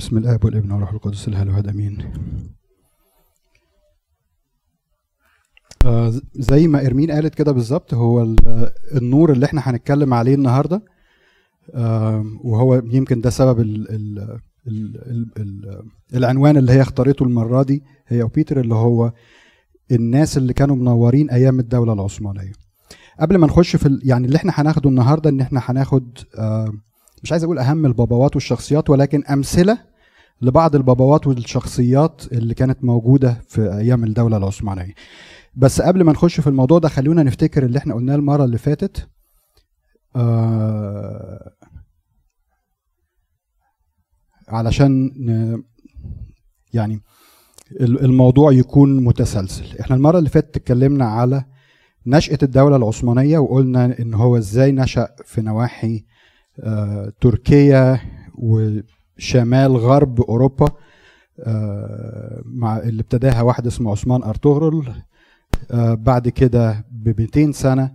بسم الآب والابن والروح القدس الأله الواحد آمين. آه زي ما إرمين قالت كده بالظبط هو ال- النور اللي إحنا هنتكلم عليه النهارده وهو يمكن ده سبب ال ال ال ال ال العنوان اللي هي اختارته المرة دي هي وبيتر اللي هو الناس اللي كانوا منورين أيام الدولة العثمانية. قبل ما نخش في يعني اللي إحنا هناخده النهارده إن إحنا هناخد مش عايز أقول أهم الباباوات والشخصيات ولكن أمثلة لبعض الباباوات والشخصيات اللي كانت موجودة في أيام الدولة العثمانية. بس قبل ما نخش في الموضوع ده خلونا نفتكر اللي إحنا قلناه المرة اللي فاتت. آه علشان يعني ال- الموضوع يكون متسلسل. إحنا المرة اللي فاتت اتكلمنا على نشأة الدولة العثمانية وقلنا إن هو إزاي نشأ في نواحي آه، تركيا وشمال غرب أوروبا آه، مع اللي ابتداها واحد اسمه عثمان أرطغرل آه، بعد كده ب 200 سنة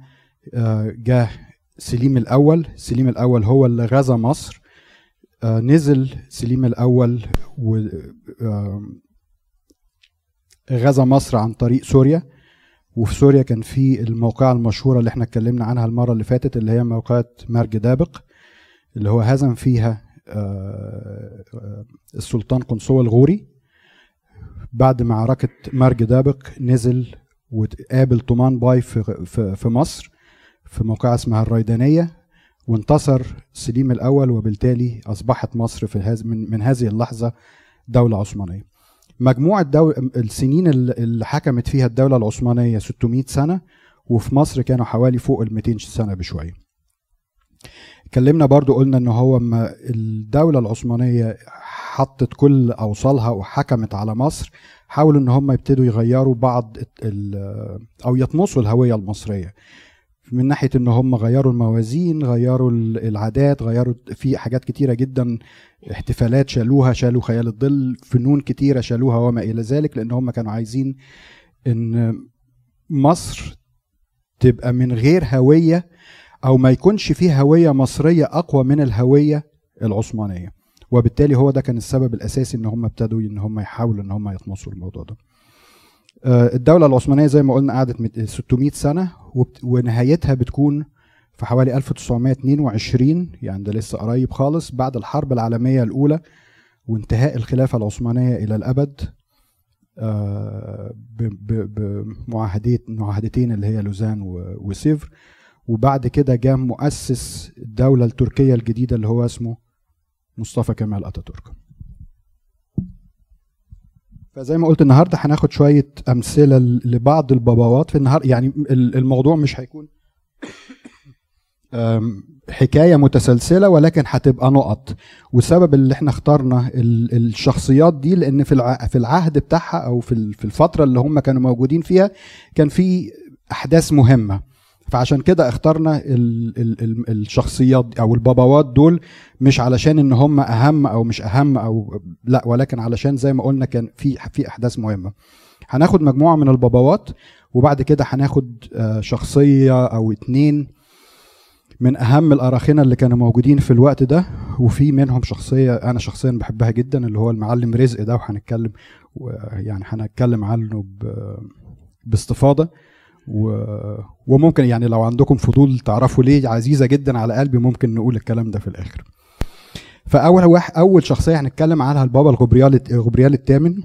آه، جه سليم الأول. سليم الأول هو اللي غزا مصر نزل سليم الأول و غزا مصر عن طريق سوريا. وفي سوريا كان في الموقعة المشهورة اللي إحنا اتكلمنا عنها المرة اللي فاتت اللي هي موقعة مرج دابق اللي هو هزم فيها السلطان قنصوة الغوري. بعد معركة مرج دابق نزل وتقابل طومان باي في, في, مصر في موقعة اسمها الريدانية وانتصر سليم الأول وبالتالي أصبحت مصر في من, هذه اللحظة دولة عثمانية. مجموع الدول السنين اللي اللي حكمت فيها الدولة العثمانية 600 سنة وفي مصر كانوا حوالي فوق ال 200 سنة بشوية. اتكلمنا برضو قلنا إن هو ما الدولة العثمانية حطت كل أوصالها وحكمت على مصر حاولوا إن هم يبتدوا يغيروا بعض أو يطمسوا الهوية المصرية. من ناحية إن هم غيروا الموازين غيروا ال- العادات غيروا في حاجات كتيرة جدا احتفالات شالوها شالوا خيال الظل فنون كتيرة شالوها وما إلى ذلك لأن هم كانوا عايزين إن مصر تبقى من غير هوية أو ما يكونش فيه هوية مصرية أقوى من الهوية العثمانية. وبالتالي هو ده كان السبب الأساسي إن هم ابتدوا إن هم يحاولوا إن هم يطمسوا الموضوع ده. آه، الدولة العثمانية زي ما قلنا قعدت مت- 600 سنة وبت- ونهايتها بتكون في حوالي 1922 يعني ده لسه قريب خالص بعد الحرب العالمية الأولى وانتهاء الخلافة العثمانية إلى الأبد آه، ب- ب- بمعاهدات معاهدتين اللي هي لوزان وسيفر. وبعد كده جاء مؤسس الدولة التركية الجديدة اللي هو اسمه مصطفى كمال أتاتورك. فزي ما قلت النهارده هناخد شوية أمثلة لبعض الباباوات في النهار يعني ال- الموضوع مش هيكون حكاية متسلسلة ولكن هتبقى نقط. والسبب اللي إحنا اخترنا ال- الشخصيات دي لأن في في العهد بتاعها أو في الفترة اللي هم كانوا موجودين فيها كان في أحداث مهمة. فعشان كده اخترنا ال ال ال الشخصيات أو الباباوات دول مش علشان إن هم أهم أو مش أهم أو لأ ولكن علشان زي ما قلنا كان في في أحداث مهمة. هناخد مجموعة من الباباوات وبعد كده هناخد آه، شخصية أو اتنين من أهم الاراخنه اللي كانوا موجودين في الوقت ده وفي منهم شخصية أنا شخصيا بحبها جدا اللي هو المعلم رزق ده وهنتكلم يعني هنتكلم عنه باستفاضة. و... وممكن يعني لو عندكم فضول تعرفوا ليه عزيزة جدا على قلبي ممكن نقول الكلام ده في الآخر. فأول واحد أول شخصية هنتكلم عنها البابا الغبريال غبريال الثامن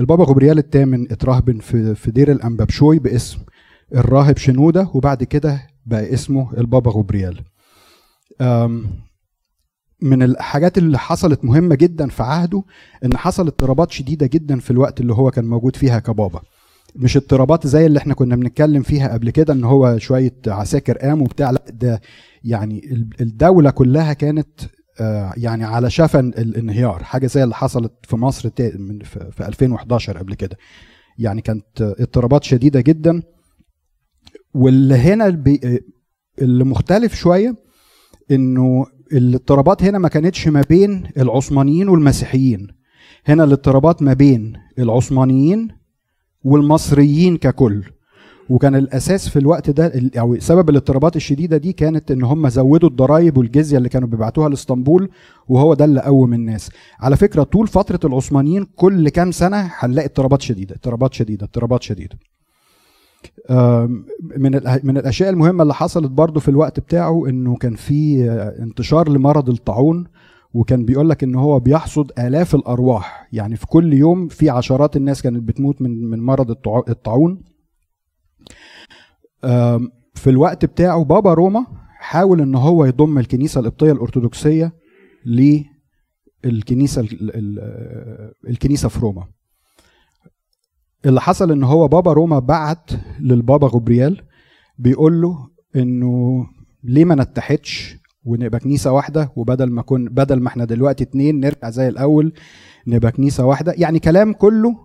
البابا غبريال الثامن اترهبن في في دير الأنبابشوي باسم الراهب شنودة وبعد كده بقى اسمه البابا غبريال. من الحاجات اللي حصلت مهمة جدا في عهده إن حصل اضطرابات شديدة جدا في الوقت اللي هو كان موجود فيها كبابا. مش اضطرابات زي اللي إحنا كنا بنتكلم فيها قبل كده إن هو شوية عساكر قام وبتاع. لا ده يعني ال- الدولة كلها كانت آه، يعني على شفا الانهيار حاجة زي اللي حصلت في مصر في في 2011 قبل كده. يعني كانت اضطرابات شديدة جدا. واللي هنا اللي مختلف شوية إنه الاضطرابات هنا ما كانتش ما بين العثمانيين والمسيحيين. هنا الاضطرابات ما بين العثمانيين والمصريين ككل. وكان الأساس في الوقت ده أو سبب الاضطرابات الشديدة دي كانت إن هم زودوا الضرائب والجزية اللي كانوا بيبعتوها لإسطنبول وهو ده اللي قوم الناس. على فكرة طول فترة العثمانيين كل كام سنة هنلاقي اضطرابات شديدة اضطرابات شديدة اضطرابات شديدة. من من الأشياء المهمة اللي حصلت برضو في الوقت بتاعه إنه كان في انتشار لمرض الطاعون. وكان بيقول لك إن هو بيحصد آلاف الأرواح. يعني في كل يوم في عشرات الناس كانت بتموت من من مرض الطاعون. في الوقت بتاعه بابا روما حاول إن هو يضم الكنيسة القبطية الأرثوذكسية للكنيسة الكنيسة في روما. اللي حصل إن هو بابا روما بعت للبابا غبريال بيقول له إنه ليه ما نتحدش ونبقى كنيسة واحدة وبدل ما كن بدل ما إحنا دلوقتي اتنين نرجع زي الأول نبقى كنيسة واحدة. يعني كلام كله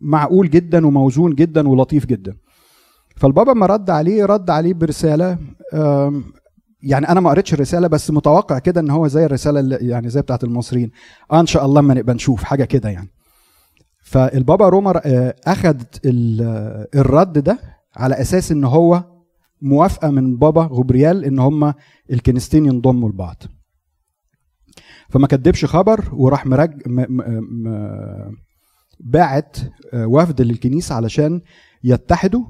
معقول جدا وموزون جدا ولطيف جدا. فالبابا ما رد عليه رد عليه برسالة يعني أنا ما قريتش الرسالة بس متوقع كده إن هو زي الرسالة اللي يعني زي بتاعت المصريين آه أن شاء الله ما نبقى نشوف. حاجة كده يعني. فالبابا روما اخذ الرد ده على أساس إن هو موافقة من بابا غبريال إن هم الكنيستين ينضموا لبعض. فما كدبش خبر وراح مرج م... م... م... باعت وفد للكنيسة علشان يتحدوا.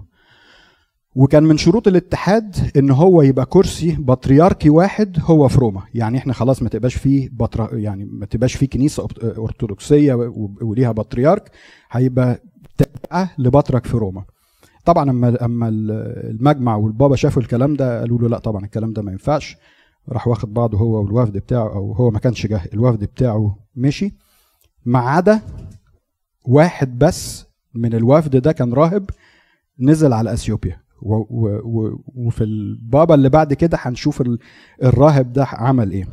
وكان من شروط الاتحاد إن هو يبقى كرسي بطريركي واحد هو في روما. يعني إحنا خلاص ما تبقاش فيه بطر يعني ما تبقاش فيه كنيسة ارثوذكسيه وليها بطريرك هيبقى تبقى لبطرك في روما. طبعا اما أما المجمع والبابا شافوا الكلام ده قالوا له لا طبعا الكلام ده ما ينفعش. راح واخد بعضه هو والوفد بتاعه أو هو ما كانش جه الوفد بتاعه مشي. ما عدا واحد بس من الوفد ده كان راهب نزل على أثيوبيا. وفي البابا اللي بعد كده هنشوف الراهب ده عمل إيه.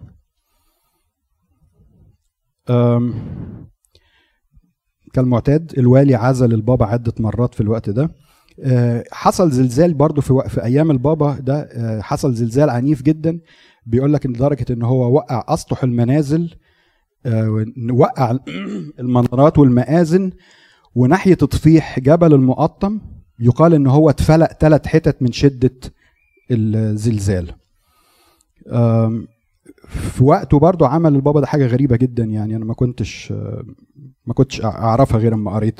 كالمعتاد الوالي عزل البابا عدة مرات في الوقت ده. حصل زلزال برضه في, في أيام البابا ده حصل زلزال عنيف جدا. بيقول لك لدرجة إن هو وقع أسطح المنازل وقع المنارات والمآذن. وناحية تطفيح جبل المقطم يقال إن هو اتفلق ثلاث حتت من شدة الزلزال. في وقته برضه عمل البابا ده حاجة غريبة جدا يعني أنا ما كنتش ما كنتش أعرفها غير أما قريت.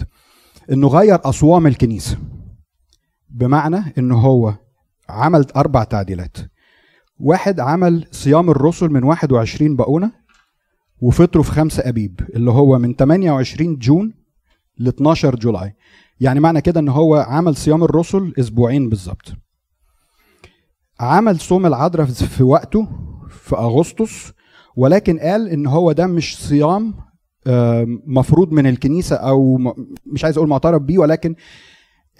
إنه غير أصوام الكنيسة. بمعنى إنه هو عمل أربع تعديلات. واحد عمل صيام الرسل من 21 بقونه وفطروا في 5 أبيب اللي هو من 28 جون ل 12 جولاي. يعني معنى كده إن هو عمل صيام الرسل أسبوعين بالظبط. عمل صوم العذراء في وقته في أغسطس ولكن قال إن هو ده مش صيام مفروض من الكنيسة أو مش عايز أقول معترف بيه ولكن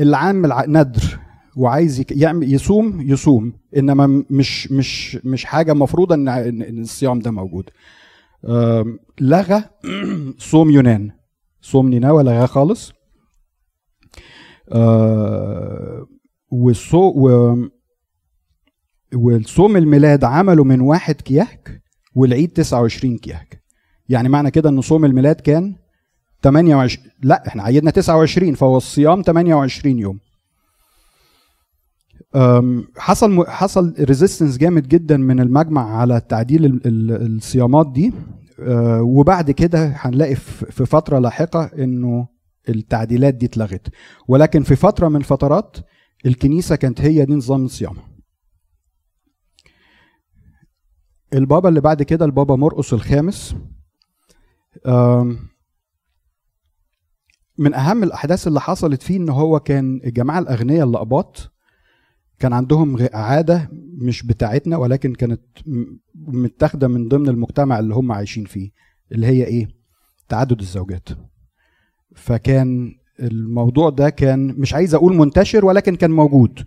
اللي عامل ندر وعايز يعمل يصوم يصوم. إنما مش مش مش حاجة مفروضة إن الصيام ده موجود. لغى صوم يونان. صوم نينوى لغاه خالص. آه والصو و والصوم الميلاد عمله من واحد كياك والعيد 29 كياك يعني معنى كده إن صوم الميلاد كان 28 لا إحنا عيدنا 29 فهو الصيام 28 يوم. حصل حصل ريزيستنس جامد جدا من المجمع على تعديل الصيامات دي. وبعد كده هنلاقي في فترة لاحقة إنه التعديلات دي اتلغت. ولكن في فترة من الفترات الكنيسة كانت هي دي نظام الصيام. البابا اللي بعد كده البابا مرقس الخامس من أهم الأحداث اللي حصلت فيه إن هو كان الجماعه الأغنياء اللقباط كان عندهم عادة مش بتاعتنا ولكن كانت متاخدة من ضمن المجتمع اللي هم عايشين فيه اللي هي إيه؟ تعدد الزوجات. فكان الموضوع ده كان مش عايز أقول منتشر ولكن كان موجود.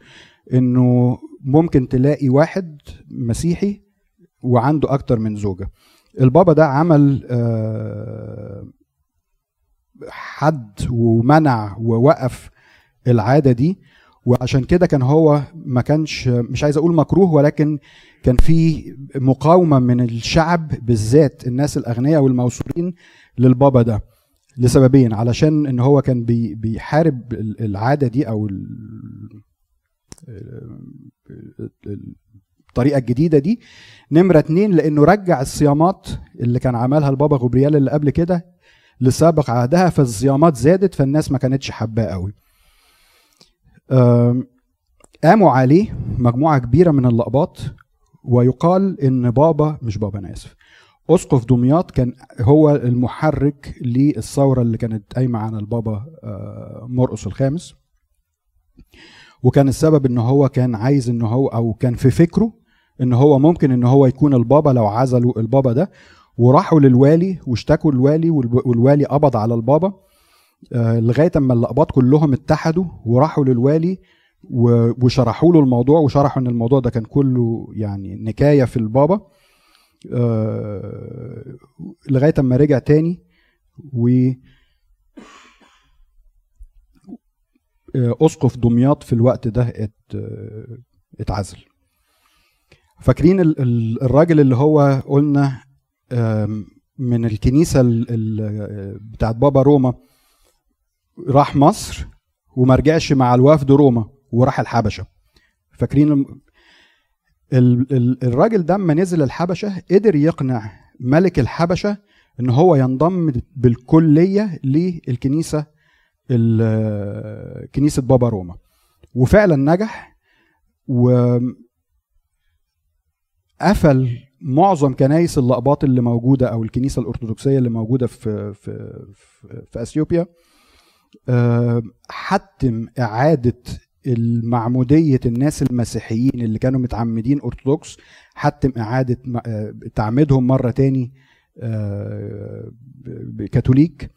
إنه ممكن تلاقي واحد مسيحي وعنده أكتر من زوجة. البابا ده عمل حد ومنع ووقف العادة دي. وعشان كده كان هو ما كانش مش عايز أقول مكروه ولكن كان في مقاومة من الشعب بالذات الناس الأغنياء والموسورين للبابا ده لسببين. علشان إن هو كان بي بيحارب العادة دي أو الطريقة الجديدة دي. نمرة اتنين لأنه رجع الصيامات اللي كان عملها البابا غبريال اللي قبل كده لسابق عهدها فالصيامات زادت فالناس ما كانتش حباه قوي. قاموا عليه مجموعة كبيرة من اللقباط ويقال إن بابا مش بابا أنا آسف أسقف دمياط كان هو المحرك للثورة اللي كانت قايمة عن البابا آه، مرقس الخامس. وكان السبب إن هو كان عايز إن هو أو كان في فكره إن هو ممكن إن هو يكون البابا لو عزلوا البابا ده. وراحوا للوالي واشتكوا الوالي والوالي قبض على البابا. آه، لغاية أما اللقباط كلهم اتحدوا وراحوا للوالي وشرحوا له الموضوع وشرحوا إن الموضوع ده كان كله يعني نكاية في البابا. آه، لغاية أما رجع تاني و آه، أسقف دمياط في الوقت ده اتعزل. فاكرين الراجل اللي هو قلنا من الكنيسة بتاعت بابا روما راح مصر وما رجعش مع الوفد روما وراح الحبشة. فاكرين الراجل ده لما نزل الحبشة قدر يقنع ملك الحبشة إن هو ينضم بالكلية للكنيسة كنيسة بابا روما. وفعلا نجح و قفل معظم كنايس اللقباط اللي موجودة أو الكنيسة الأرثوذكسية اللي موجودة في في في, في اثيوبيا حتم إعادة المعمودية الناس المسيحيين اللي كانوا متعمدين أرثوذكس حتم إعادة تعميدهم مرة تاني كاثوليك.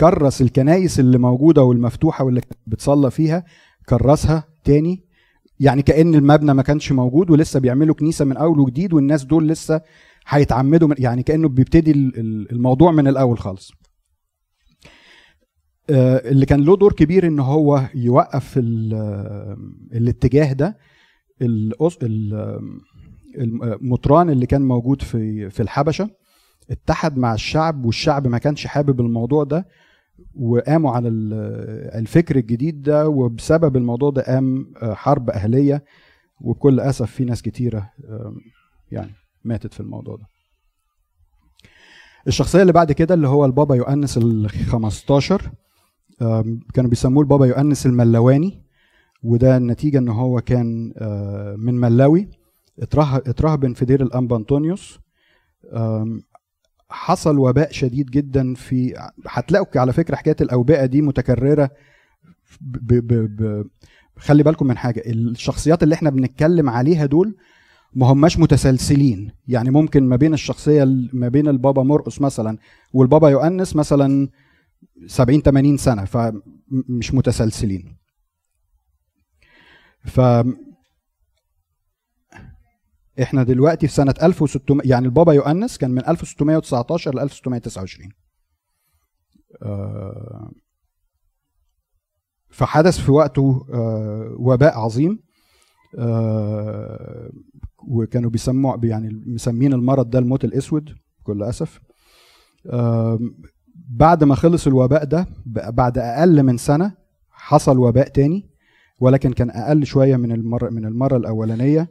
كرس الكنايس اللي موجودة والمفتوحة واللي بتصلى فيها كرسها تاني. يعني كأن المبنى ما كانش موجود ولسه بيعملوا كنيسة من أول وجديد والناس دول لسه هيتعمدوا يعني كأنه بيبتدي الموضوع من الأول خالص. آه، اللي كان له دور كبير إن هو يوقف الاتجاه ده المطران اللي كان موجود في في الحبشة اتحد مع الشعب والشعب ما كانش حابب الموضوع ده وقاموا على الفكر الجديد ده وبسبب الموضوع ده قام آه، حرب أهلية وبكل أسف في ناس كتيرة يعني ماتت في الموضوع ده. الشخصية اللي بعد كده اللي هو البابا يؤنس ال 15 كانوا بيسموه البابا يؤنس الملواني وده النتيجة إن هو كان آه، من ملاوي اترهبن في دير الانبا انطونيوس حصل وباء شديد جدا في هتلاقوا على فكرة حكاية الأوبئة دي متكررة ب... ب... ب... خلي بالكم من حاجة الشخصيات اللي إحنا بنتكلم عليها دول ما هماش متسلسلين. يعني ممكن ما بين الشخصية ما بين البابا مرقس مثلا والبابا يؤنس مثلا 70 80 سنة فمش متسلسلين. ف إحنا دلوقتي في سنة 1600 يعني البابا يؤنس كان من 1619 ل 1629 آه، فحدث في وقته آه، وباء عظيم. آه، وكانوا بيسموا يعني مسمين المرض ده الموت الأسود بكل أسف. بعد ما خلص الوباء ده بعد أقل من سنة حصل وباء تاني ولكن كان أقل شوية من المره من المرة الأولانية.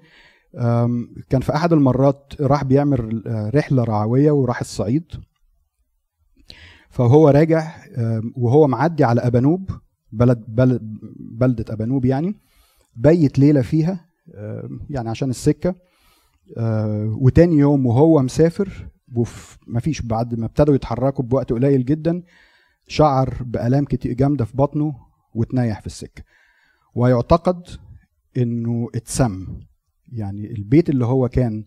كان في أحد المرات راح بيعمل رحلة رعوية وراح الصعيد. فهو راجع وهو معدي على أبانوب بلد بلد بلدة أبانوب يعني بيت ليلة فيها يعني عشان السكة. وتاني يوم وهو مسافر مفيش بعد ما ابتدوا يتحركوا بوقت قليل جدا شعر بآلام كتير جامدة في بطنه وتنيح في السكة. ويعتقد إنه اتسم. يعني البيت اللي هو كان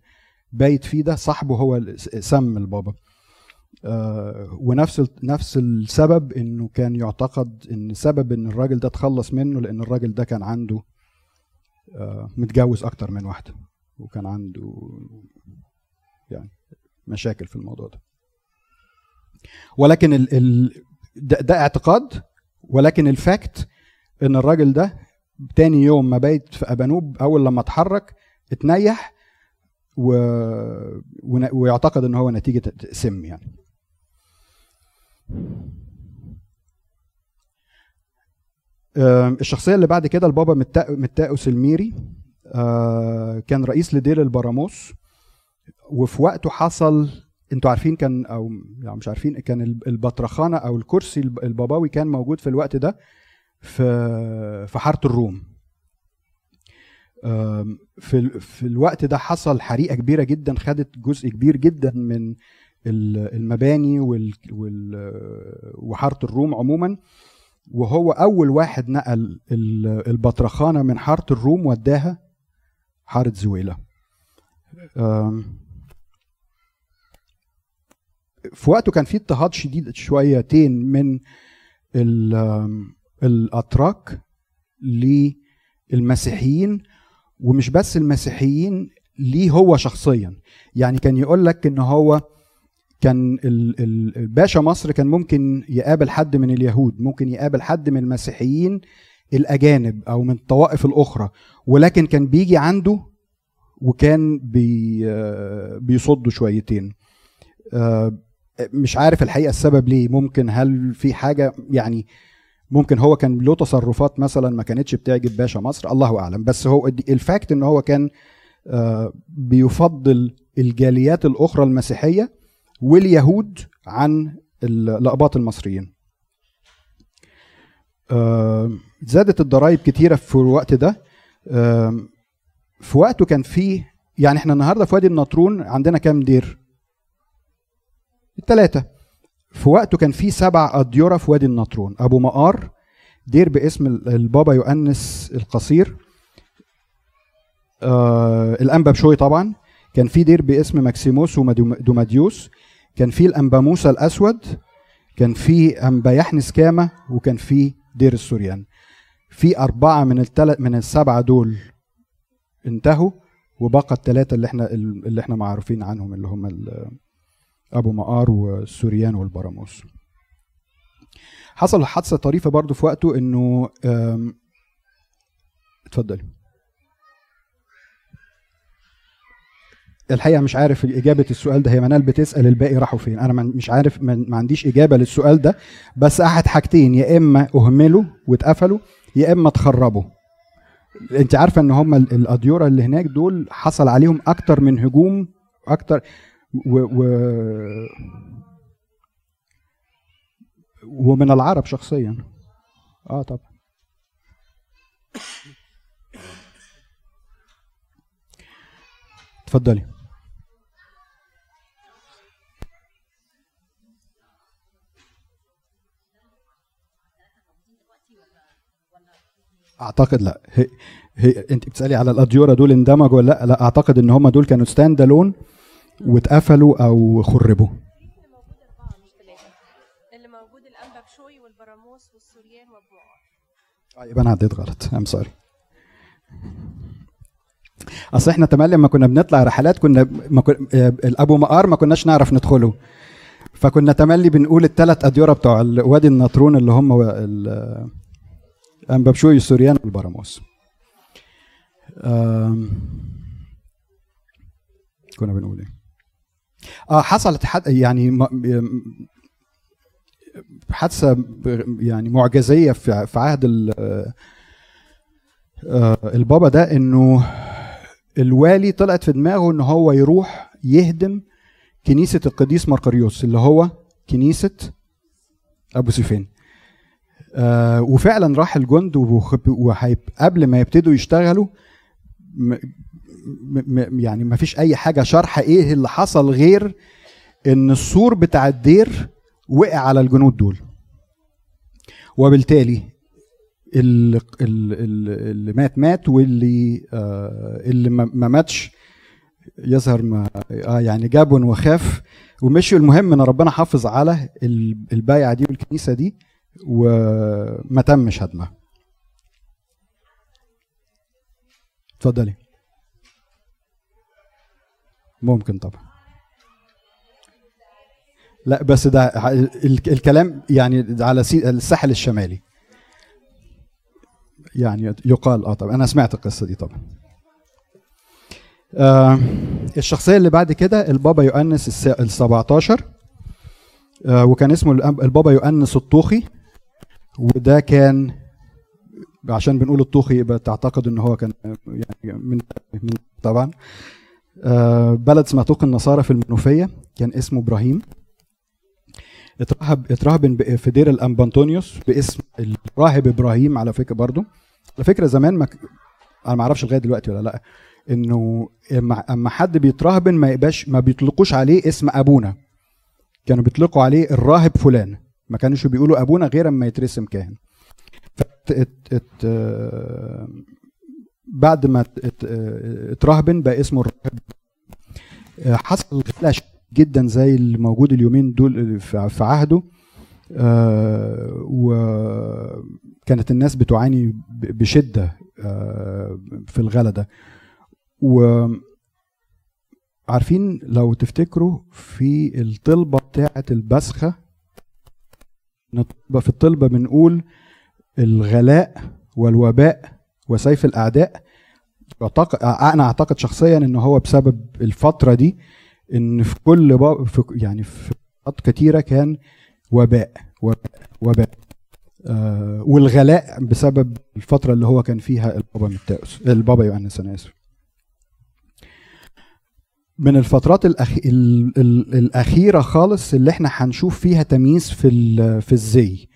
بايت فيه ده صاحبه هو سم البابا. آه ونفس نفس السبب إنه كان يعتقد إن سبب إن الراجل ده اتخلص منه لأن الراجل ده كان عنده آه متجوز أكتر من واحدة وكان عنده يعني مشاكل في الموضوع ده. ولكن ال ال ده, ده اعتقاد ولكن الفاكت إن الراجل ده تاني يوم ما بيت في أبانوب أول لما اتحرك اتنيح و... ويعتقد إن هو نتيجة سم يعني. الشخصية اللي بعد كده البابا متأ- متاوس الميري آه، كان رئيس لدير البراموس وفي وقته حصل أنتوا عارفين كان أو يعني مش عارفين كان الب- البطرخانة أو الكرسي الب- البابوي كان موجود في الوقت ده في في حارة الروم. في في الوقت ده حصل حريقة كبيرة جدا خدت جزء كبير جدا من ال- المباني وال وحارة الروم عموما. وهو أول واحد نقل ال- البطرخانة من حارة الروم وداها حارة زويلة. في وقته كان في اضطهاد شديد شويتين من الأتراك للمسيحيين. ومش بس المسيحيين ليه هو شخصيا؟ يعني كان يقول لك إن هو كان ال- ال- الباشا مصر كان ممكن يقابل حد من اليهود ممكن يقابل حد من المسيحيين الأجانب أو من الطوائف الأخرى ولكن كان بيجي عنده وكان بي بيصده شويتين. آه، مش عارف الحقيقة السبب ليه ممكن هل في حاجة يعني ممكن هو كان له تصرفات مثلا ما كانتش بتعجب باشا مصر الله أعلم. بس هو ال fact إن هو كان آه، بيفضل الجاليات الأخرى المسيحية واليهود عن الاقباط المصريين. آه، زادت الضرائب كتيرة في الوقت ده. آه، في وقته كان فيه يعني إحنا النهارده في وادي النطرون عندنا كام دير؟ الثلاثه في وقته كان في سبع أديرة في وادي النطرون. أبو مقار دير باسم البابا يؤنس القصير. آه الأنبا بشوي طبعا. كان في دير باسم ماكسيموس ودوماديوس كان في الأنبا موسى الأسود. كان في أنبا يحنس كاما وكان في دير السوريان. في أربعة من التل... من السبعة دول انتهوا. وبقى الثلاثة اللي إحنا اللي إحنا معروفين عنهم اللي هم أبو مقار والسوريان والبراموس. حصل حادثة طريفة برضو في وقته إنه اتفضلي. الحقيقة مش عارف إجابة السؤال ده هي منال بتسأل الباقي راحوا فين. أنا مش عارف ما عنديش إجابة للسؤال ده بس أحد حاجتين يا إما أهملوا واتقفلوا يا إما اتخربوا. أنت عارفة إن هم ال- الاديره اللي هناك دول حصل عليهم أكتر من هجوم أكتر و, و ومن العرب شخصيا. آه طبعا اتفضلي أعتقد لا. هي, هي أنت بتسألي على الاديوره دول اندمجوا ولا لا؟ لا أعتقد إن هم دول كانوا ستاند الون واتقفلوا أو خربوا. آه، يبقى أنا عديت غلط. ام سوري أصل إحنا تملي لما كنا بنطلع رحلات كنا ما كن... آه، الأبو مقار ما كناش نعرف ندخله. فكنا تملي بنقول الثلاث أديرة بتوع وادي النطرون اللي هم ال- انبابشوي السوريان والبراموس. آم، كنا بنقول إيه؟ حصلت حد يعني حادثة يعني معجزية في عهد آه، البابا ده إنه الوالي طلعت في دماغه إن هو يروح يهدم كنيسة القديس مرقريوس اللي هو كنيسة أبو سفين آه وفعلا راح الجند وخب- وهيب- قبل ما يبتدوا يشتغلوا يعني ما فيش أي حاجة شرح إيه اللي حصل غير إن السور بتاع الدير وقع على الجنود دول. وبالتالي اللي, اللي مات مات واللي آه اللي ما ما ماتش يظهر ما آه يعني جاب وخاف. ومشي المهم إن ربنا حافظ على ال- البايعة دي والكنيسة دي وما تمش هدمها اتفضلي. ممكن طبعا. لا بس ده الكلام يعني على الساحل الشمالي. يعني يقال آه طبعا. أنا سمعت القصة دي طبعا. آه الشخصية اللي بعد كده البابا يؤنس ال 17 آه وكان اسمه البابا يؤنس الطوخي. وده كان عشان بنقول الطوخي يبقى تعتقد إن هو كان يعني من, طبعا. بلد اسمها النصارى في المنوفية كان اسمه إبراهيم. اترهب اترهبن ب- في دير الانبا انطونيوس باسم الراهب إبراهيم على فكرة برضو. على فكرة زمان ما أنا ما أعرفش لغاية دلوقتي ولا لأ إنه اما حد بيترهبن ما يبقاش ما بيطلقوش عليه اسم أبونا. كانوا بيطلقوا عليه الراهب فلان. ما كانوش بيقولوا أبونا غير أما يترسم كاهن. فت ات ات آه، بعد ما ات- ات- اترهبن بقى اسمه الراهب. آه، حصل فلاش جدا زي اللي موجود اليومين دول في عهده. آه، وكانت الناس بتعاني ب- بشدة آه، في الغلا ده وعارفين لو تفتكروا في الطلبة بتاعة البسخة نطلب- في الطلبة بنقول الغلاء والوباء وسيف الأعداء أنا أعتقد شخصيا إن هو بسبب الفترة دي إن في كل في يعني في فترات كتيرة كان وباء وباء وباء. آه والغلاء بسبب الفترة اللي هو كان فيها البابا متاوس البابا يوحنس أنا اسف من الفترات الأخ... ال... ال... الأخيرة خالص اللي إحنا هنشوف فيها تمييز في ال... في الزي.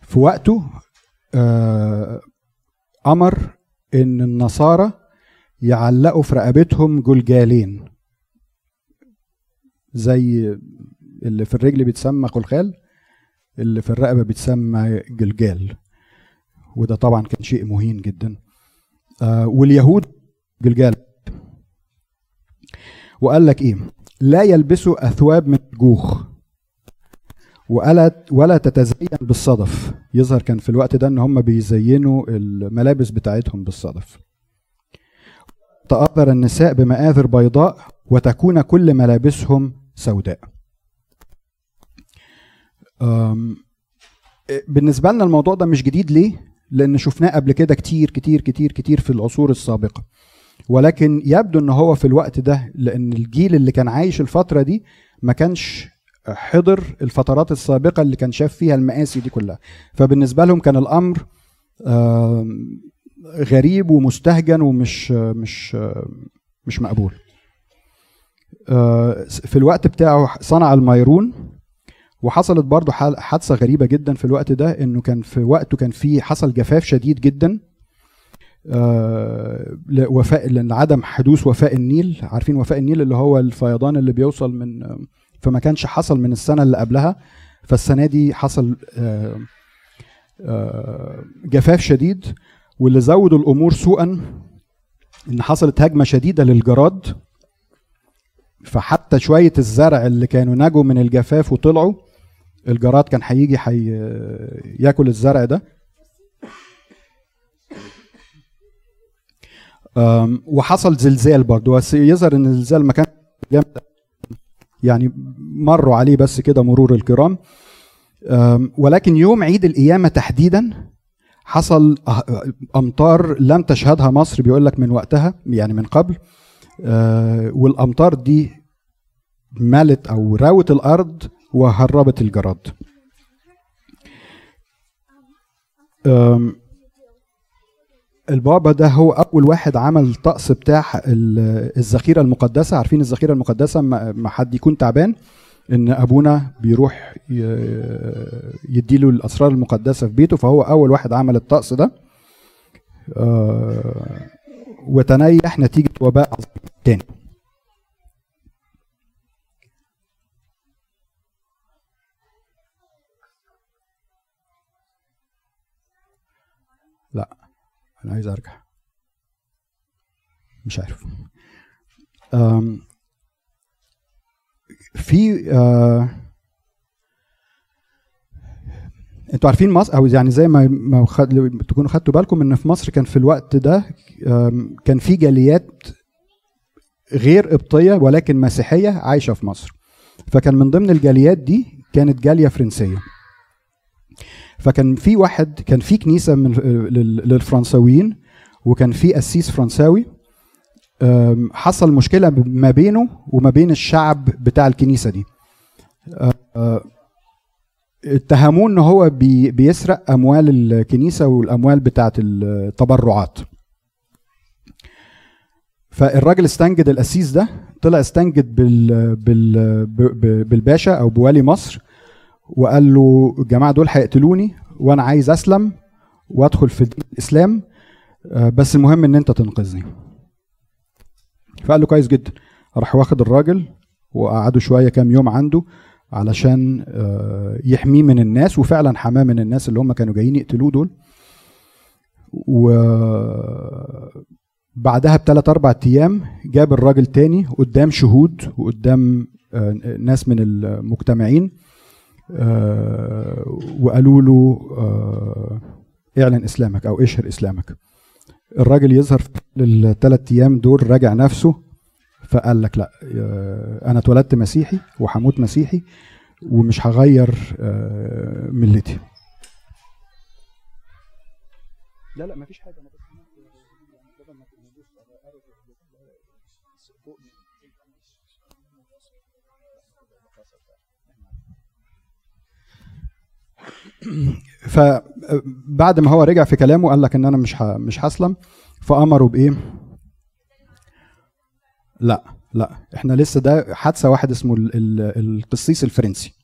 في وقته آه أمر إن النصارى يعلقوا في رقبتهم جلجالين زي اللي في الرجل بيتسمى خلخال اللي في الرقبة بيتسمى جلجال. وده طبعا كان شيء مهين جدا. آه واليهود جلجال. وقال لك إيه؟ لا يلبسوا أثواب من جوخ. ولا ولا تتزين بالصدف. يظهر كان في الوقت ده إن هم بيزينوا الملابس بتاعتهم بالصدف. تأثر النساء بمآذر بيضاء وتكون كل ملابسهم سوداء. بالنسبة لنا الموضوع ده مش جديد ليه؟ لأن شفناه قبل كده كتير كتير كتير كتير في العصور السابقة. ولكن يبدو إن هو في الوقت ده لأن الجيل اللي كان عايش الفترة دي ما كانش حضر الفترات السابقة اللي كان شاف فيها المآسي دي كلها. فبالنسبة لهم كان الأمر آم، غريب ومستهجن ومش مش مش مقبول. آه، في الوقت بتاعه صنع الميرون وحصلت برضه حادثة غريبة جدا في الوقت ده إنه كان في وقته كان في حصل جفاف شديد جدا. آه، لوفاء لعدم حدوث وفاء النيل. عارفين وفاء النيل اللي هو الفيضان اللي بيوصل من فما كانش حصل من السنة اللي قبلها فالسنة دي حصل آه، آه، جفاف شديد واللي زود الأمور سوءا إن حصلت هجمة شديدة للجراد. فحتى شوية الزرع اللي كانوا نجوا من الجفاف وطلعوا الجراد كان هيجي. ياكل الزرع ده. وحصل زلزال برضه. بس يظهر إن الزلزال ما كان جامد. يعني مروا عليه بس كده مرور الكرام. ولكن يوم عيد القيامة تحديدا حصل أمطار لم تشهدها مصر بيقول لك من وقتها يعني من قبل. آه، والأمطار دي ملت أو راوت الأرض وهربت الجراد. البابا ده هو أول واحد عمل الطقس بتاع ال- الذخيرة المقدسة. عارفين الذخيرة المقدسة؟ ما حد يكون تعبان إن أبونا بيروح يديله الأسرار المقدسة في بيته فهو أول واحد عمل الطقس ده. آه، وتنيح نتيجه وباء عظيم تاني. لا. أنا عايز أرجع. مش عارف. في أنتوا عارفين مصر أو يعني زي ما ما خد... تكونوا خدتوا بالكم إن في مصر كان في الوقت ده كان في جاليات غير قبطيه ولكن مسيحية عايشة في مصر. فكان من ضمن الجاليات دي كانت جالية فرنسية. فكان في واحد كان في كنيسة من لل- للفرنساويين وكان في قسيس فرنساوي. حصل مشكلة ما بينه وما بين الشعب بتاع الكنيسة دي. أه، أه، اتهموه إن هو بي بيسرق أموال الكنيسة والأموال بتاعة التبرعات. فالراجل استنجد القسيس ده طلع استنجد بالباشا أو بوالي مصر وقال له الجماعه دول هيقتلوني وأنا عايز أسلم وأدخل في الإسلام آه، بس المهم إن أنت تنقذني. فقال له كويس جدا. راح واخد الراجل وقعدوا شوية كام يوم عنده علشان آه، يحميه من الناس وفعلا حماه من الناس اللي هم كانوا جايين يقتلوه دول. وبعدها بثلاث أربع أيام جاب الراجل تاني قدام شهود وقدام آه، ناس من المجتمعين. وقالوا له آه، اعلن إسلامك أو اشهر إسلامك. الراجل يظهر في الثلاث أيام دول راجع نفسه فقال لك لا آه، أنا اتولدت مسيحي وهموت مسيحي ومش هغير آه، ملتي. لا لا مفيش حاجة. فبعد ما هو رجع في كلامه قال لك إن أنا مش مش هسلم. فامروا بإيه؟ لا لا. إحنا لسه ده حادثة واحد اسمه ال- ال- القسيس الفرنسي.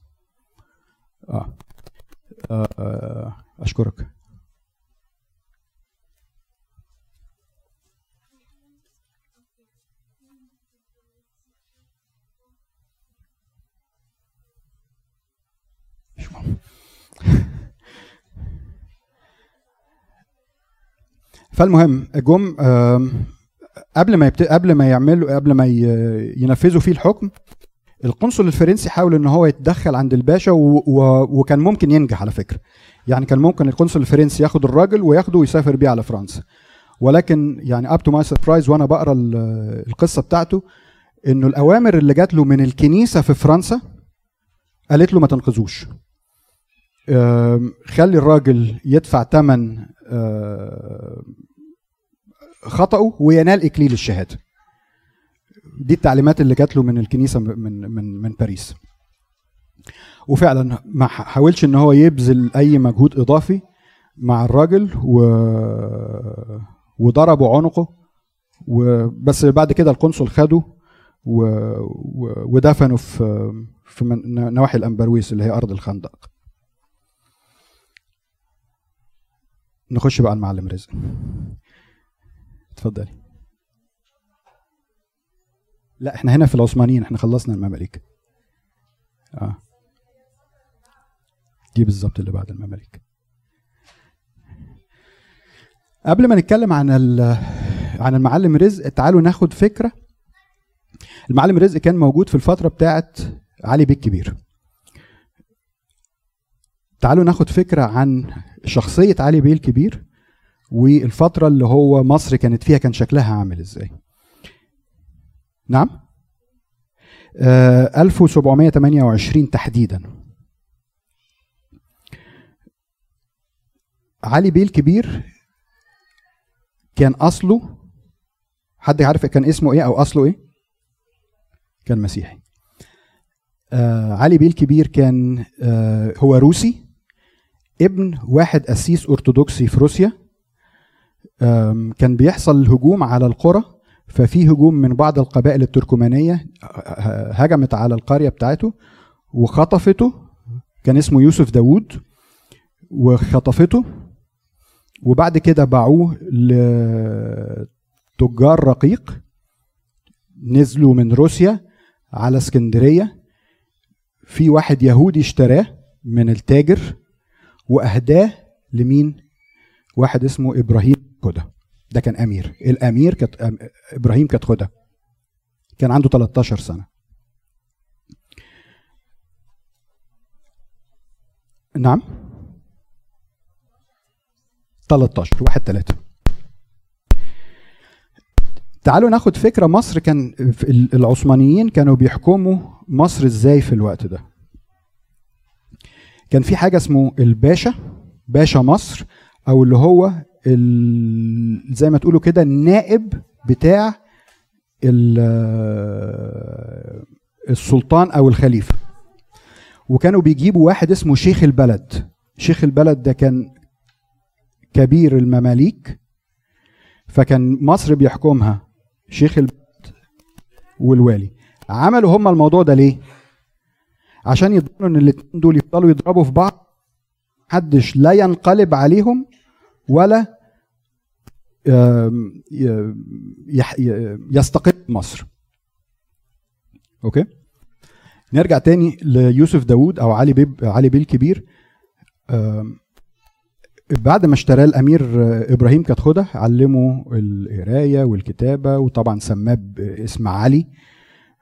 آه, آه, آه أشكرك. مش مهم. فالمهم جم قبل ما يبت... قبل ما يعملوا قبل ما ي... ينفذوا فيه الحكم القنصل الفرنسي حاول إن هو يتدخل عند الباشا و... و... وكان ممكن ينجح على فكرة. يعني كان ممكن القنصل الفرنسي ياخد الراجل وياخده ويسافر بيه على فرنسا. ولكن يعني up to my surprise وأنا بقرأ ال- القصة بتاعته إنه الأوامر اللي جات له من الكنيسة في فرنسا قالت له ما تنقذوش. خلي الراجل يدفع ثمن خطأه وينال إكليل الشهادة. دي التعليمات اللي جات له من الكنيسة من من من باريس. وفعلا ما حاولش إن هو يبذل أي مجهود إضافي مع الراجل و وضربوا عنقه وبس بعد كده القنصل خده و... و... ودفنه في في من... نواحي الأمبرويس اللي هي أرض الخندق. نخش بقى المعلم رزق. اتفضلي. لا إحنا هنا في العثمانيين إحنا خلصنا المماليك. آه. دي بالظبط اللي بعد المماليك. قبل ما نتكلم عن عن المعلم رزق تعالوا ناخد فكرة. المعلم رزق كان موجود في الفترة بتاعت علي بيه الكبير. تعالوا ناخد فكرة عن شخصية علي بيه الكبير. والفترة اللي هو مصر كانت فيها كان شكلها عامل إزاي؟ نعم؟ آه 1728 تحديدا. علي بيه الكبير كان أصله حد عارف كان اسمه إيه أو أصله إيه؟ كان مسيحي. آه علي بيه الكبير كان آه هو روسي ابن واحد قسيس أرثوذكسي في روسيا كان بيحصل هجوم على القرى ففي هجوم من بعض القبائل التركمانية هجمت على القرية بتاعته وخطفته كان اسمه يوسف داوود وخطفته وبعد كده باعوه لتجار رقيق نزلوا من روسيا على اسكندرية في واحد يهودي اشتراه من التاجر وأهداه لمين؟ واحد اسمه إبراهيم كده ده كان أمير. الأمير كانت إبراهيم كانت خده كان عنده 13 سنة. نعم؟ 13 واحد ثلاثة تعالوا ناخد فكرة مصر كان العثمانيين كانوا بيحكموا مصر إزاي في الوقت ده. كان في حاجة اسمه الباشا باشا مصر أو اللي هو زي ما تقولوا كده النائب بتاع ال- السلطان أو الخليفة. وكانوا بيجيبوا واحد اسمه شيخ البلد. شيخ البلد ده كان كبير المماليك فكان مصر بيحكمها شيخ البلد والوالي. عملوا هم الموضوع ده ليه؟ عشان يضمنوا إن الاتنين دول يفضلوا يضربوا في بعض محدش لا ينقلب عليهم ولا يستقل مصر. أوكي؟ نرجع تاني ليوسف داوود أو علي بيب علي بيه الكبير بعد ما اشتراه الأمير إبراهيم كتخده علمه القراية والكتابة وطبعا سماه باسم علي.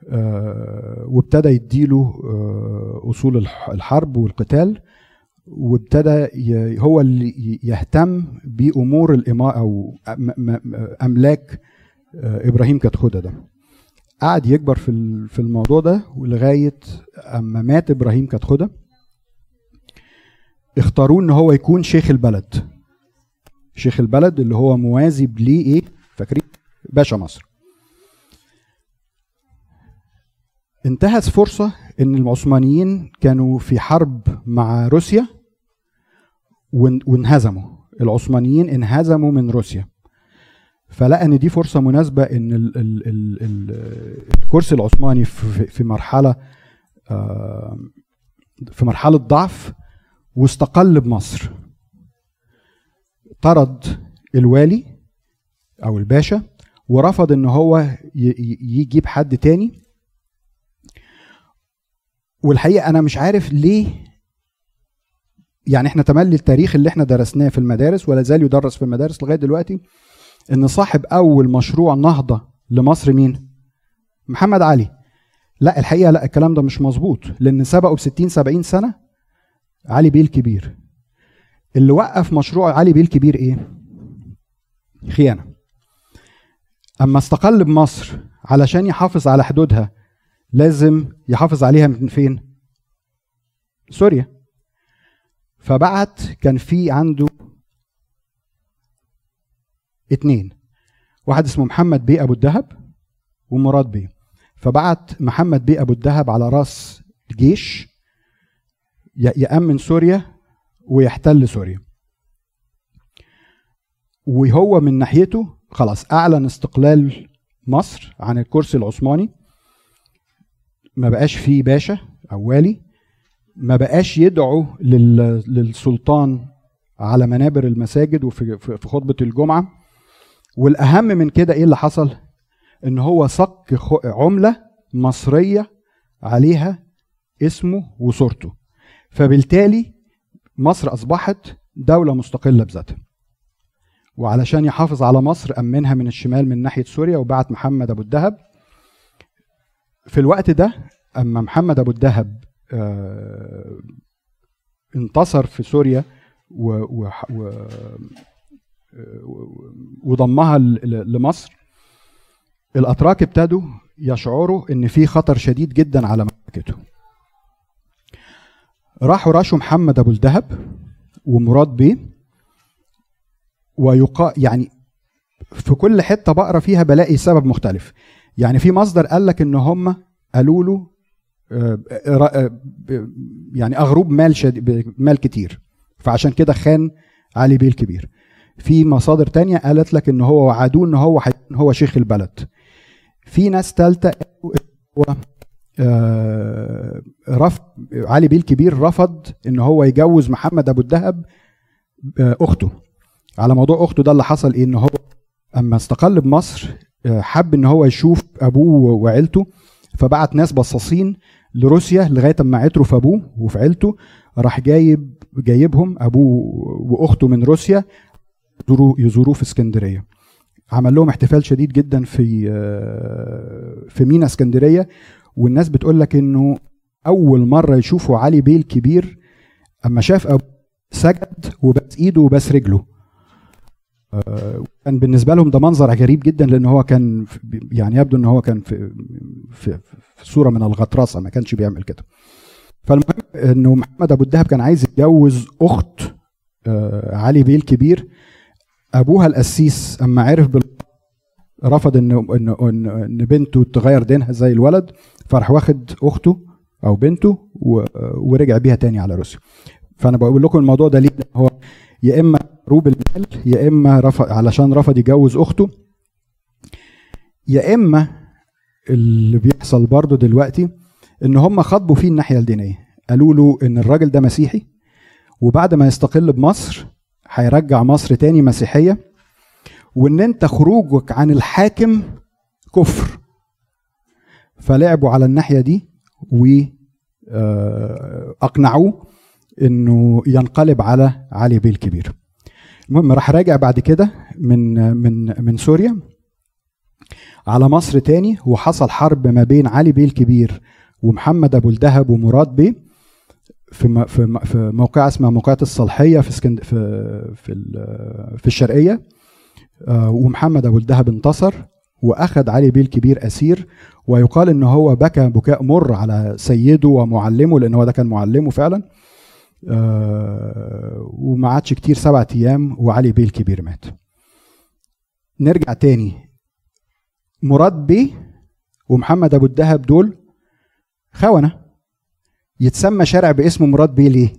آه، وابتدى يديله آه، أصول الح- الحرب والقتال. وابتدى هو اللي يهتم بأمور الإماء أو أملاك آه، إبراهيم كتخده ده. قعد يكبر في في الموضوع ده ولغايه أما مات إبراهيم كتخده اختاروه إن هو يكون شيخ البلد. شيخ البلد اللي هو موازي ليه إيه؟ فاكرين؟ باشا مصر. انتهت فرصة إن العثمانيين كانوا في حرب مع روسيا. وانهزموا. العثمانيين انهزموا من روسيا. فلقى إن دي فرصة مناسبة إن ال ال ال ال الكرسي العثماني في آه، في مرحلة ضعف واستقل بمصر. طرد الوالي أو الباشا ورفض إن هو يجيب حد تاني. والحقيقة أنا مش عارف ليه يعني إحنا تملي التاريخ اللي إحنا درسناه في المدارس ولا زال يدرس في المدارس لغاية دلوقتي إن صاحب أول مشروع نهضة لمصر مين؟ محمد علي لا الحقيقة لا الكلام ده مش مظبوط لأن سبقه ب 60 70 سنة علي بيه الكبير اللي وقف مشروع علي بيه الكبير إيه؟ خيانة أما استقل بمصر علشان يحافظ على حدودها لازم يحافظ عليها من فين؟ سوريا فبعت كان في عنده اتنين. واحد اسمه محمد بيه أبو الدهب ومراد بيه. فبعت محمد بيه أبو الدهب على راس جيش ي- يأمن سوريا ويحتل سوريا. وهو من ناحيته خلاص أعلن استقلال مصر عن الكرسي العثماني. ما بقاش فيه باشا أو والي. ما بقاش يدعو لل- للسلطان على منابر المساجد وفي في في خطبة الجمعة. والأهم من كده إيه اللي حصل؟ إن هو صك عملة مصرية عليها اسمه وصورته. فبالتالي مصر أصبحت دولة مستقلة بذاتها. وعلشان يحافظ على مصر أمنها من الشمال من ناحية سوريا وبعت محمد أبو الدهب. في الوقت ده أما محمد أبو الدهب انتصر في سوريا و و و وضمها لمصر. الأتراك ابتدوا يشعروا إن في خطر شديد جدا على مملكتهم راحوا راشوا محمد أبو الدهب ومراد بيه. ويقا يعني في كل حتة بقرا فيها بلاقي سبب مختلف. يعني في مصدر قال لك إن هم قالوا له آه، آه، آه، يعني أغروب مال. مال كتير. فعشان كده خان علي بيه الكبير. في مصادر تانية قالت لك إن هو وعدوه إن هو هو شيخ البلد. في ناس تالتة هو آه، رفض علي بيه الكبير رفض إن هو يجوز محمد أبو الدهب آه، أخته. على موضوع أخته ده اللي حصل إيه؟ إن هو أما استقل بمصر آه، حب إن هو يشوف أبوه وعيلته فبعت ناس بصاصين لروسيا لغاية أما عتروا في أبوه وفي عيلته راح جايب جايبهم أبوه وأخته من روسيا يزوروه في اسكندرية. عمل لهم احتفال شديد جدا في آه، في مينا اسكندرية والناس بتقول لك إنه أول مرة يشوفوا علي بيه الكبير أما شاف ابوه سجد وبس إيده وبس رجله. كان بالنسبة لهم ده منظر غريب جدا لأن هو كان يعني يبدو إن هو كان في في, في صورة من الغطرسة ما كانش بيعمل كده. فالمهم إنه محمد أبو الدهب كان عايز يتجوز أخت آه، علي بيه الكبير أبوها القسيس أما عرف بال... رفض ان ان ان بنته تغير دينها زي الولد فراح واخد أخته أو بنته ورجع بيها تاني على روسيا. فأنا بقول لكم الموضوع ده ليه؟ هو يا إما روب المال يا إما رفض علشان رفض يجوز أخته يا إما اللي بيحصل برضه دلوقتي إن هم خاطبوا فيه الناحية الدينية قالوا له إن الراجل ده مسيحي وبعد ما يستقل بمصر هيرجع مصر تاني مسيحية وإن أنت خروجك عن الحاكم كفر. فلعبوا على الناحية دي واقنعوه إنه ينقلب على علي بيه الكبير. المهم راح راجع بعد كده من من من سوريا. على مصر تاني وحصل حرب ما بين علي بيه الكبير ومحمد أبو الدهب ومراد بيه في في في موقع اسمها موقعة الصالحية في اسكند في في في الشرقية. آه، ومحمد أبو الدهب انتصر وأخذ علي بيه الكبير أسير. ويقال إن هو بكى بكاء مر على سيده ومعلمه لأن هو ده كان معلمه فعلا. آه، وما عادش كتير سبعة أيام وعلي بيه الكبير مات. نرجع تاني. مراد بيه ومحمد أبو الدهب دول خونة. يتسمى شارع باسم مراد بيه ليه؟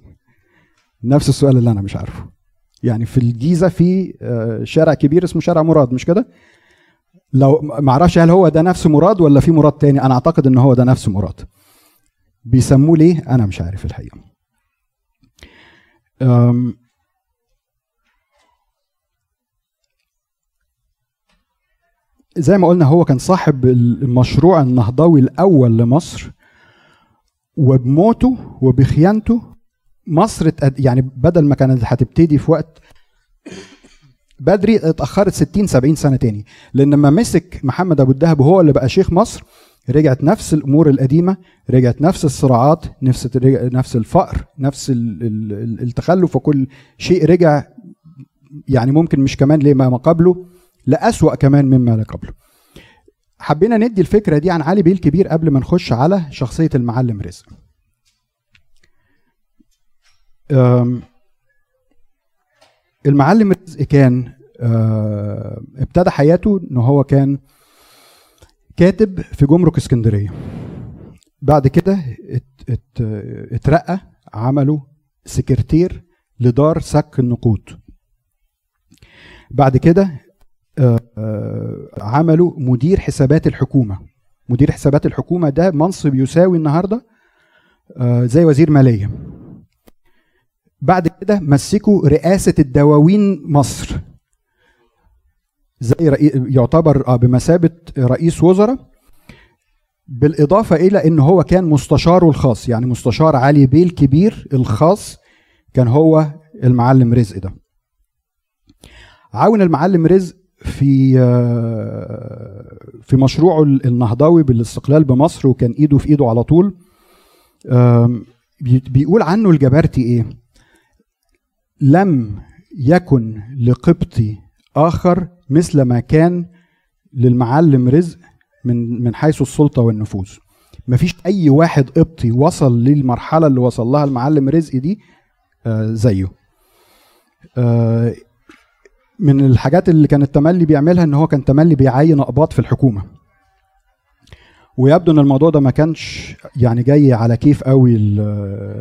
نفس السؤال اللي أنا مش عارفه. يعني في الجيزة في آه، شارع كبير اسمه شارع مراد مش كده؟ لو ما أعرفش هل هو ده نفس مراد ولا في مراد تاني أنا أعتقد إن هو ده نفس مراد. بيسموه ليه؟ أنا مش عارف الحقيقة. أم، زي ما قلنا هو كان صاحب المشروع النهضوي الأول لمصر وبموته وبخيانته مصر يعني بدل ما كانت هتبتدي في وقت بدري اتأخرت 60 70 سنة تاني. لأن لما مسك محمد أبو الدهب وهو اللي بقى شيخ مصر رجعت نفس الأمور القديمة رجعت نفس الصراعات نفس نفس الفقر نفس ال- ال- ال- التخلف وكل شيء رجع يعني ممكن مش كمان لما ما قبله لأسوأ كمان مما قبله. حبينا ندي الفكرة دي عن علي بيه الكبير قبل ما نخش على شخصية المعلم رزق. المعلم رزق كان آه، ابتدى حياته إن هو كان كاتب في جمرك اسكندرية. بعد كده ات- ات- اترقى عمله سكرتير لدار سك النقود. بعد كده آه، آه، عملوا مدير حسابات الحكومة. مدير حسابات الحكومة ده منصب يساوي النهارده آه، زي وزير مالية. بعد كده مسكوا رئاسة الدواوين مصر. زي رئي... يعتبر آه، بمثابة رئيس وزراء بالإضافة إلى إن هو كان مستشاره الخاص يعني مستشار علي بيه الكبير الخاص كان هو المعلم رزق ده. عاون المعلم رزق في آه، في مشروعه النهضوي بالاستقلال بمصر وكان إيده في إيده على طول. بيقول عنه الجبرتي إيه؟ لم يكن لقبطي آخر مثل ما كان للمعلم رزق من من حيث السلطة والنفوذ. مفيش أي واحد قبطي وصل للمرحلة اللي وصل لها المعلم رزق دي آه، زيه. آه، من الحاجات اللي كان التملي بيعملها إن هو كان تملي بيعين أقباط في الحكومة. ويبدو إن الموضوع ده ما كانش يعني جاي على كيف قوي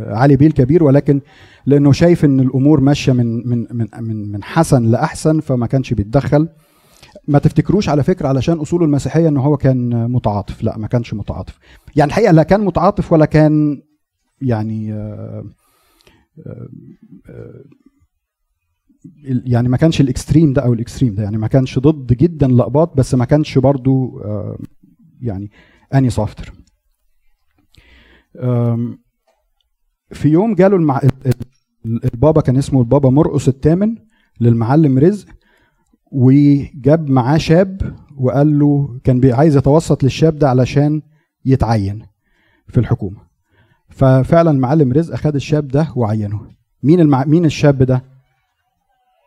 علي بيه الكبير ولكن لأنه شايف إن الأمور ماشية من من من من من حسن لأحسن فما كانش بيتدخل. ما تفتكروش على فكرة علشان أصوله المسيحية إن هو كان متعاطف؟ لا ما كانش متعاطف. يعني الحقيقة لا كان متعاطف ولا كان يعني آه، آه، آه، يعني ما كانش الإكستريم ده أو الإكستريم ده. يعني ما كانش ضد جدا الاقباط بس ما كانش برضو يعني أني سوفتر. في يوم جاله المع... ال- ال- البابا كان اسمه البابا مرقس الثامن للمعلم رزق وجاب معاه شاب وقال له كان عايز يتوسط للشاب ده علشان يتعين في الحكومة. ففعلا المعلم رزق خد الشاب ده وعينه. مين المع... مين الشاب ده؟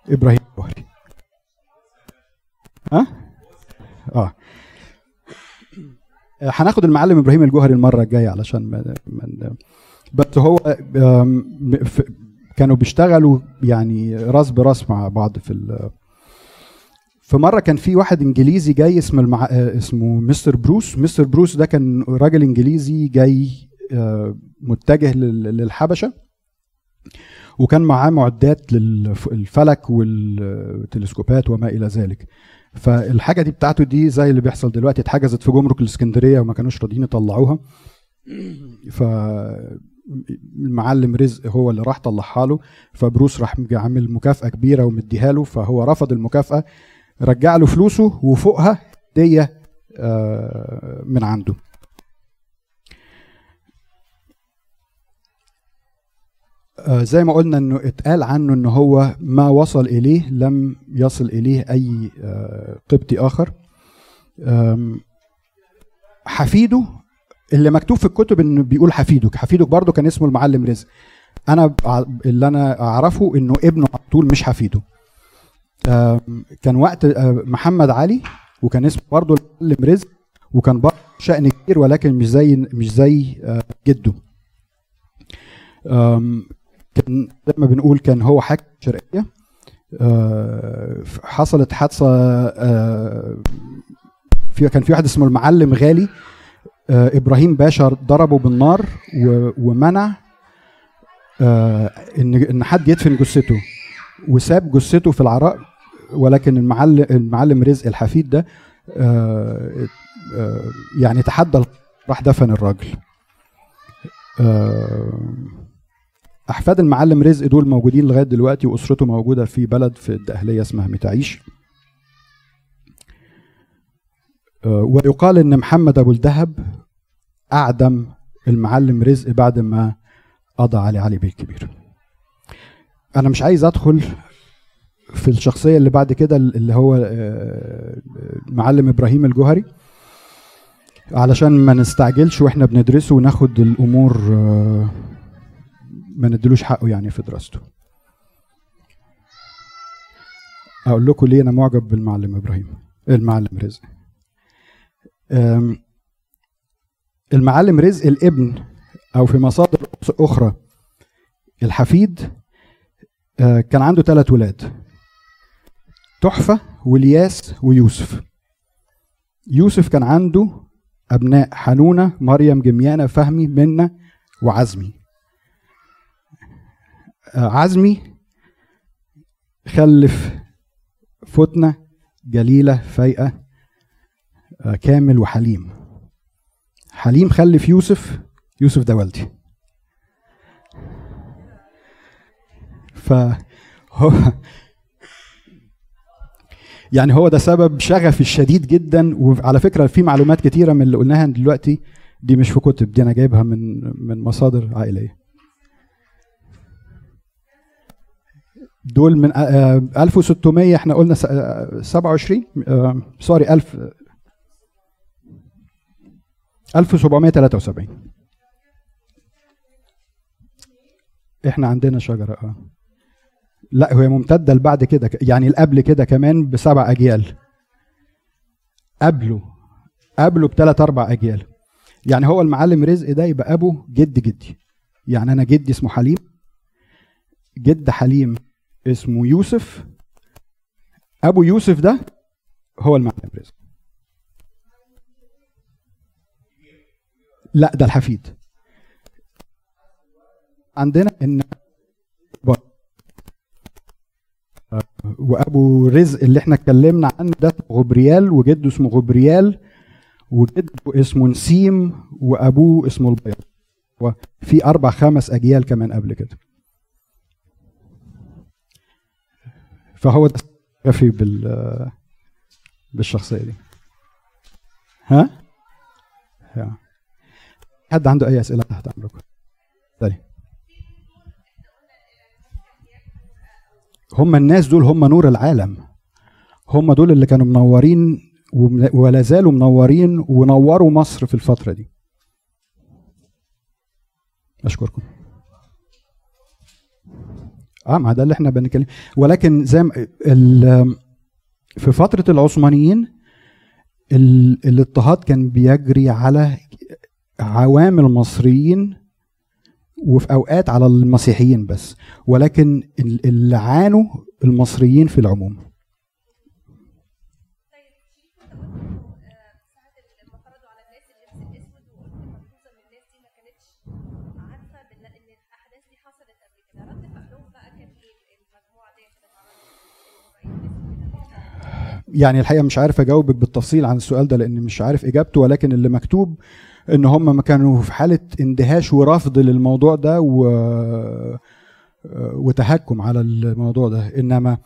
إبراهيم الجوهري ها آه هناخد المعلم إبراهيم الجوهري المرة الجاية علشان ما بس هو كانوا بيشتغلوا يعني راس براس مع بعض في في مرة كان في واحد إنجليزي جاي اسمه المع... اسمه مستر بروس. مستر بروس ده كان راجل إنجليزي جاي آه، متجه لل- للحبشة. وكان معاه معدات للفلك والتلسكوبات وما إلى ذلك. فالحاجة دي بتاعته دي زي اللي بيحصل دلوقتي اتحجزت في جمرك الإسكندرية وما كانوش راضيين يطلعوها. ف المعلم رزق هو اللي راح طلعها له. فبروس راح عامل مكافأة كبيرة ومديها له. فهو رفض المكافأة رجع له فلوسه وفوقها هدية آه، من عنده. زي ما قلنا إنه اتقال عنه إن هو ما وصل إليه لم يصل إليه أي آه، قبطي آخر. حفيده اللي مكتوب في الكتب إنه بيقول حفيدك. حفيدك برضه كان اسمه المعلم رزق. أنا اللي أنا أعرفه إنه ابنه على طول مش حفيده. كان وقت آه، محمد علي وكان اسمه برضه المعلم رزق وكان برضه شأن كبير ولكن مش زي مش زي آه، جده. كان زي ما بنقول كان هو حاكم شرقية. آه، حصلت حادثة آه، في كان في واحد اسمه المعلم غالي. آه، إبراهيم باشا ضربه بالنار ومنع ان إن حد يدفن جثته. وساب جثته في العراء ولكن المعلم المعلم رزق الحفيد ده يعني تحدى راح دفن الراجل. أحفاد المعلم رزق دول موجودين لغاية دلوقتي وأسرته موجودة في بلد في الدقهلية اسمها متعيش آه، ويقال إن محمد أبو الدهب أعدم المعلم رزق بعد ما قضى علي علي بيه الكبير. أنا مش عايز أدخل في الشخصية اللي بعد كده اللي هو آه، المعلم إبراهيم الجوهري علشان ما نستعجلش وإحنا بندرسه وناخد الأمور آه، ما ندلوش حقه يعني في دراسته. أقول لكم ليه أنا معجب بالمعلم إبراهيم المعلم رزق. المعلم رزق الابن أو في مصادر أخرى الحفيد آه، كان عنده ثلاث ولاد تحفة والياس ويوسف. يوسف كان عنده أبناء حنونة مريم جميانة فهمي منة وعزمي. عزمي خلف فتنة جليلة فايقة آه، كامل وحليم. حليم خلف يوسف يوسف ده والدي. فهو يعني هو ده سبب شغفي الشديد جدا وعلى فكرة في معلومات كتيرة من اللي قلناها دلوقتي دي مش في كتب دي أنا جايبها من من مصادر عائلية. دول من آه، آه، 1600 إحنا قلنا س- آه، 27 آه، سوري 1000 1773 إحنا عندنا شجرة آه. لا هي ممتدة لبعد كده يعني قبل كده كمان بسبع أجيال. قبله قبله بثلاث أربع أجيال. يعني هو المعلم رزق ده يبقى أبو جد جدي. يعني أنا جدي اسمه حليم جد حليم. اسمه يوسف. أبو يوسف ده هو المعلم رزق لا ده الحفيد. عندنا إن وأبو رزق اللي إحنا اتكلمنا عنه ده غبريال وجده اسمه غبريال وجده اسمه نسيم وأبوه اسمه البيض وفي أربع خمس أجيال كمان قبل كده. فهو شغفي بال بالشخصية دي. ها؟ ها. حد عنده أي أسئلة تحت امركم تاني. هم الناس دول هم نور العالم. هم دول اللي كانوا منورين ولا زالوا منورين ونوروا مصر في الفترة دي. أشكركم. آه ما ده اللي إحنا بنتكلم. ولكن زي في فترة العثمانيين ال- الاضطهاد كان بيجري على عوام المصريين وفي أوقات على المسيحيين بس. ولكن ال- اللي عانوا المصريين في العموم ساعة لما فرضوا على الناس اللبس الاسود وقلت الملحوظة ان الناس دي ما كانتش يعني الحقيقة مش عارف أجاوبك بالتفصيل عن السؤال ده لأن مش عارف إجابته ولكن اللي مكتوب إن هم كانوا في حالة اندهاش ورفض للموضوع ده و وتهكم على الموضوع ده. إنما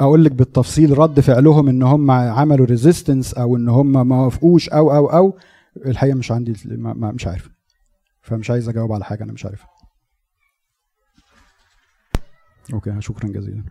أقول لك بالتفصيل رد فعلهم إن هم عملوا resistance أو إن هم ما وافقوش أو أو أو الحقيقة مش عندي مش عارف. فمش عايز أجاوب على حاجة أنا مش عارفها. okay شكرا جزيلا.